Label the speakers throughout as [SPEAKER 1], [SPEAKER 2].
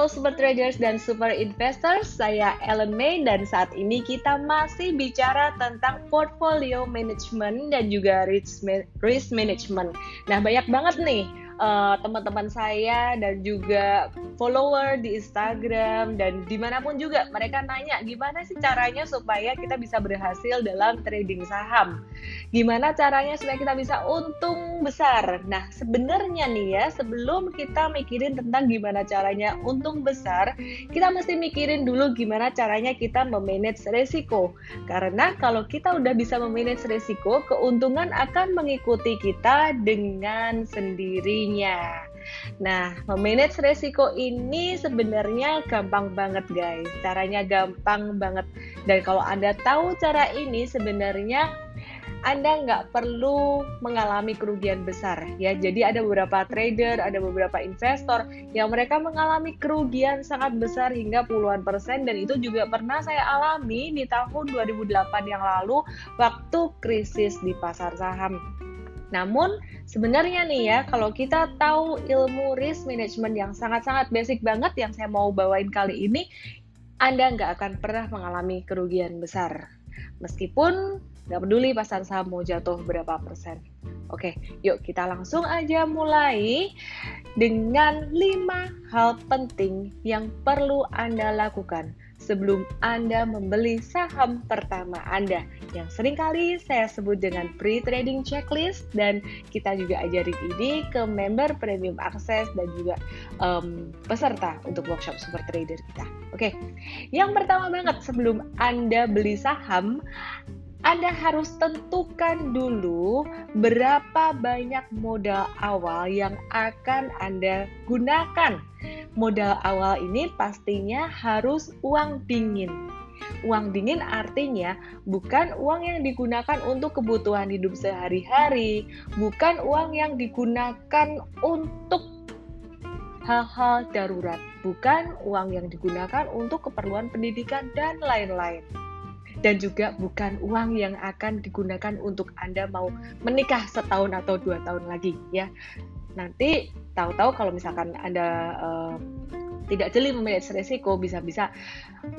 [SPEAKER 1] Halo Super Traders dan Super Investors, saya Ellen May dan saat ini kita masih bicara tentang portfolio management dan juga risk, risk management. Nah banyak banget nih uh, teman-teman saya dan juga follower di Instagram dan di mana pun juga mereka nanya gimana sih caranya supaya kita bisa berhasil dalam trading saham? Gimana caranya supaya kita bisa untung besar? Nah sebenarnya nih ya sebelum kita mikirin tentang gimana caranya untung besar kita mesti mikirin dulu gimana caranya kita memanage resiko. Karena kalau kita udah bisa memanage resiko keuntungan akan mengikuti kita dengan sendirinya pastinya. Nah, memanage resiko ini sebenarnya gampang banget guys. Caranya gampang banget. Dan kalau Anda tahu cara ini sebenarnya anda nggak perlu mengalami kerugian besar ya. Jadi ada beberapa trader, ada beberapa investor yang mereka mengalami kerugian sangat besar hingga puluhan persen dan itu juga pernah saya alami di tahun 2008 yang lalu waktu krisis di pasar saham. Namun sebenarnya nih ya, kalau kita tahu ilmu risk management yang sangat-sangat basic banget yang saya mau bawain kali ini, Anda nggak akan pernah mengalami kerugian besar. Meskipun nggak peduli pasar saham mau jatuh berapa persen. Oke, yuk kita langsung aja mulai dengan 5 hal penting yang perlu Anda lakukan sebelum Anda membeli saham pertama Anda yang sering kali saya sebut dengan pre-trading checklist dan kita juga ajarin ini ke member premium access dan juga um, peserta untuk workshop super trader kita. Oke, yang pertama banget sebelum Anda beli saham, anda harus tentukan dulu berapa banyak modal awal yang akan Anda gunakan. Modal awal ini pastinya harus uang dingin. Uang dingin artinya bukan uang yang digunakan untuk kebutuhan hidup sehari-hari, bukan uang yang digunakan untuk hal-hal darurat, bukan uang yang digunakan untuk keperluan pendidikan dan lain-lain dan juga bukan uang yang akan digunakan untuk Anda mau menikah setahun atau dua tahun lagi ya. Nanti tahu-tahu kalau misalkan Anda uh, tidak jeli memanage resiko bisa-bisa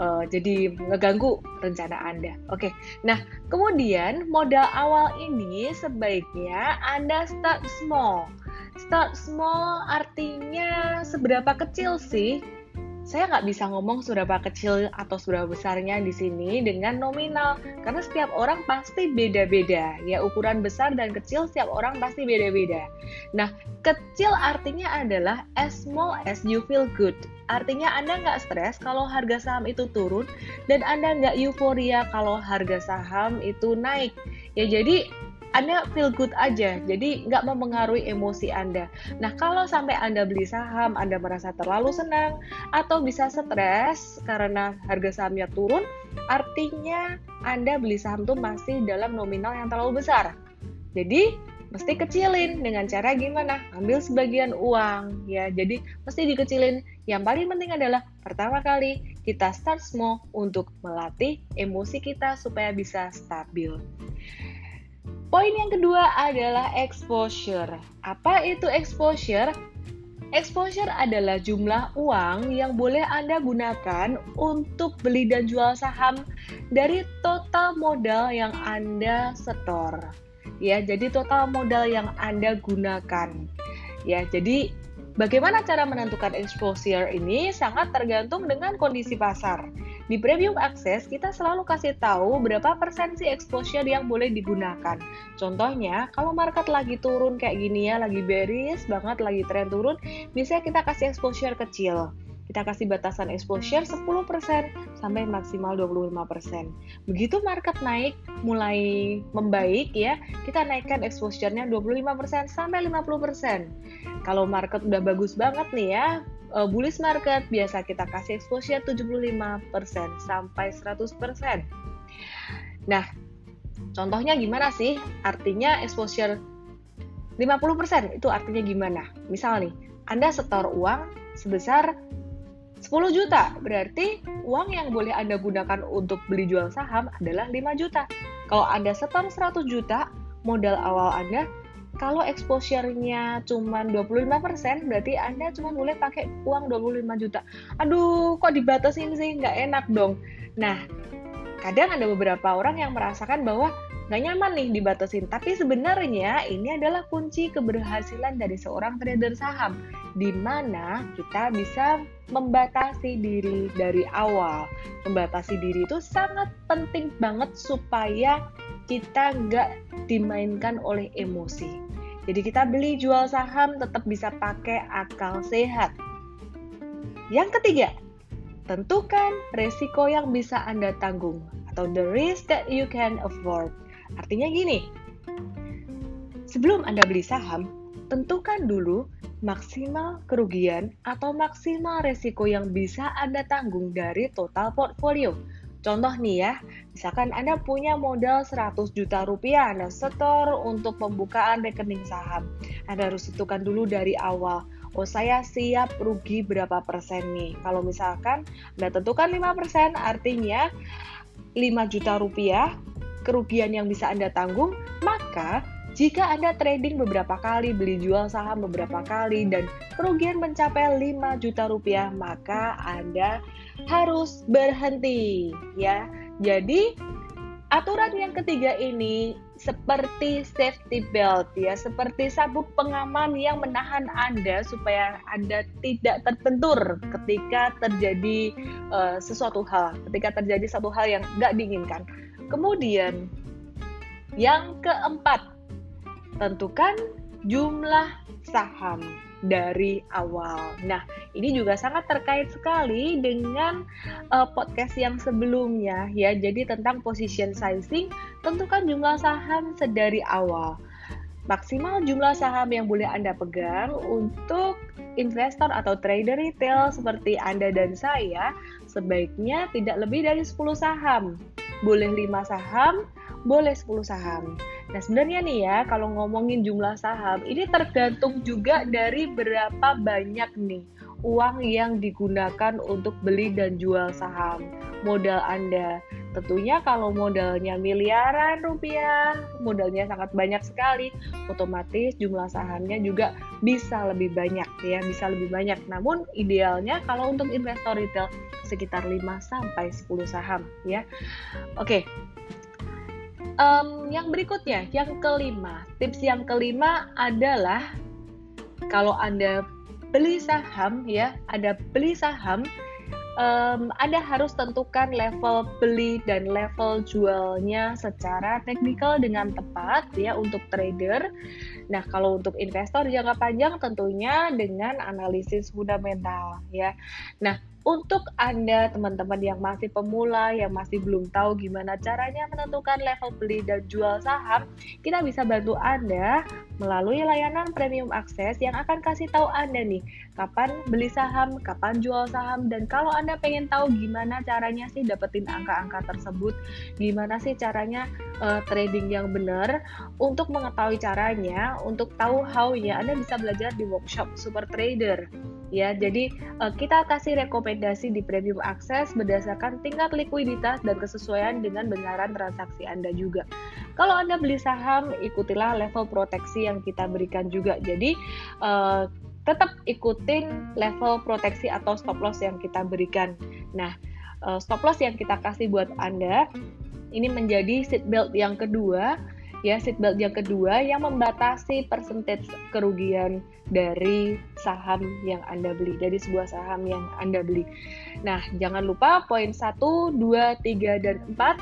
[SPEAKER 1] uh, jadi ngeganggu rencana Anda. Oke, nah kemudian modal awal ini sebaiknya Anda start small. Start small artinya seberapa kecil sih saya nggak bisa ngomong seberapa kecil atau seberapa besarnya di sini dengan nominal. Karena setiap orang pasti beda-beda. Ya ukuran besar dan kecil setiap orang pasti beda-beda. Nah kecil artinya adalah as small as you feel good. Artinya anda nggak stres kalau harga saham itu turun dan anda nggak euforia kalau harga saham itu naik. Ya jadi anda feel good aja, jadi nggak mempengaruhi emosi Anda. Nah, kalau sampai Anda beli saham, Anda merasa terlalu senang atau bisa stres karena harga sahamnya turun, artinya Anda beli saham tuh masih dalam nominal yang terlalu besar. Jadi, mesti kecilin dengan cara gimana? Ambil sebagian uang ya. Jadi mesti dikecilin. Yang paling penting adalah pertama kali kita start small untuk melatih emosi kita supaya bisa stabil. Poin yang kedua adalah exposure. Apa itu exposure? Exposure adalah jumlah uang yang boleh Anda gunakan untuk beli dan jual saham dari total modal yang Anda setor. Ya, jadi total modal yang Anda gunakan. Ya, jadi Bagaimana cara menentukan exposure ini sangat tergantung dengan kondisi pasar. Di premium access, kita selalu kasih tahu berapa persen sih exposure yang boleh digunakan. Contohnya, kalau market lagi turun kayak gini ya, lagi bearish banget, lagi tren turun, misalnya kita kasih exposure kecil kita kasih batasan exposure 10% sampai maksimal 25%. Begitu market naik mulai membaik ya, kita naikkan exposure-nya 25% sampai 50%. Kalau market udah bagus banget nih ya, uh, bullish market biasa kita kasih exposure 75% sampai 100%. Nah, contohnya gimana sih? Artinya exposure 50% itu artinya gimana? Misal nih, Anda setor uang sebesar 10 juta, berarti uang yang boleh Anda gunakan untuk beli jual saham adalah 5 juta. Kalau Anda setor 100 juta, modal awal Anda kalau exposure-nya cuma 25%, berarti Anda cuma boleh pakai uang 25 juta. Aduh, kok dibatasin sih? Nggak enak dong. Nah, kadang ada beberapa orang yang merasakan bahwa nggak nyaman nih dibatasin. Tapi sebenarnya ini adalah kunci keberhasilan dari seorang trader saham, di mana kita bisa membatasi diri dari awal. Membatasi diri itu sangat penting banget supaya kita nggak dimainkan oleh emosi. Jadi kita beli jual saham tetap bisa pakai akal sehat. Yang ketiga, tentukan resiko yang bisa Anda tanggung atau the risk that you can afford. Artinya gini, sebelum Anda beli saham, tentukan dulu maksimal kerugian atau maksimal resiko yang bisa Anda tanggung dari total portfolio. Contoh nih ya, misalkan Anda punya modal 100 juta rupiah, Anda setor untuk pembukaan rekening saham. Anda harus tentukan dulu dari awal, oh saya siap rugi berapa persen nih. Kalau misalkan Anda tentukan 5%, artinya 5 juta rupiah kerugian yang bisa Anda tanggung, maka jika Anda trading beberapa kali, beli jual saham beberapa kali, dan kerugian mencapai 5 juta rupiah, maka Anda harus berhenti. ya. Jadi, aturan yang ketiga ini seperti safety belt ya, seperti sabuk pengaman yang menahan Anda supaya Anda tidak terbentur ketika terjadi uh, sesuatu hal, ketika terjadi satu hal yang nggak diinginkan. Kemudian yang keempat, tentukan jumlah saham dari awal. Nah, ini juga sangat terkait sekali dengan uh, podcast yang sebelumnya ya. Jadi tentang position sizing, tentukan jumlah saham sedari awal. Maksimal jumlah saham yang boleh Anda pegang untuk investor atau trader retail seperti Anda dan saya sebaiknya tidak lebih dari 10 saham. Boleh 5 saham, boleh 10 saham. Nah, sebenarnya nih ya, kalau ngomongin jumlah saham, ini tergantung juga dari berapa banyak nih uang yang digunakan untuk beli dan jual saham. Modal Anda. Tentunya kalau modalnya miliaran rupiah, modalnya sangat banyak sekali, otomatis jumlah sahamnya juga bisa lebih banyak ya, bisa lebih banyak. Namun idealnya kalau untuk investor retail sekitar 5 sampai 10 saham ya. Oke. Um, yang berikutnya, yang kelima, tips yang kelima adalah kalau Anda beli saham ya, ada beli saham, um, Anda harus tentukan level beli dan level jualnya secara teknikal dengan tepat ya untuk trader. Nah, kalau untuk investor jangka panjang tentunya dengan analisis fundamental ya. Nah, untuk Anda teman-teman yang masih pemula, yang masih belum tahu gimana caranya menentukan level beli dan jual saham, kita bisa bantu Anda melalui layanan premium akses yang akan kasih tahu Anda nih kapan beli saham, kapan jual saham, dan kalau Anda pengen tahu gimana caranya sih dapetin angka-angka tersebut, gimana sih caranya uh, trading yang benar, untuk mengetahui caranya, untuk tahu how-nya, Anda bisa belajar di workshop Super Trader ya. Jadi uh, kita kasih rekomendasi di premium akses berdasarkan tingkat likuiditas dan kesesuaian dengan benaran transaksi Anda juga. Kalau Anda beli saham, ikutilah level proteksi yang kita berikan juga. Jadi uh, tetap ikutin level proteksi atau stop loss yang kita berikan. Nah, uh, stop loss yang kita kasih buat Anda ini menjadi seatbelt yang kedua ya seatbelt yang kedua yang membatasi persentage kerugian dari saham yang Anda beli, dari sebuah saham yang Anda beli. Nah, jangan lupa poin 1, 2, 3, dan 4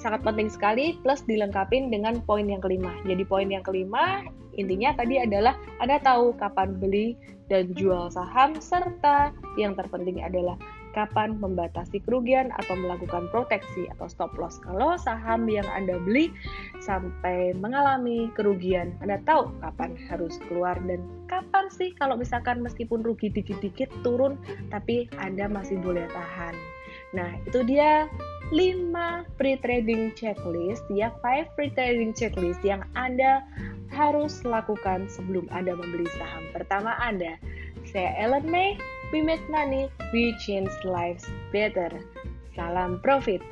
[SPEAKER 1] sangat penting sekali plus dilengkapi dengan poin yang kelima. Jadi poin yang kelima intinya tadi adalah Anda tahu kapan beli dan jual saham serta yang terpenting adalah kapan membatasi kerugian atau melakukan proteksi atau stop loss. Kalau saham yang Anda beli sampai mengalami kerugian, Anda tahu kapan harus keluar dan kapan sih kalau misalkan meskipun rugi dikit-dikit turun tapi Anda masih boleh tahan. Nah, itu dia 5 free trading checklist ya 5 free trading checklist yang Anda harus lakukan sebelum Anda membeli saham. Pertama Anda, saya Ellen May We make money, we change lives better. Salam profit.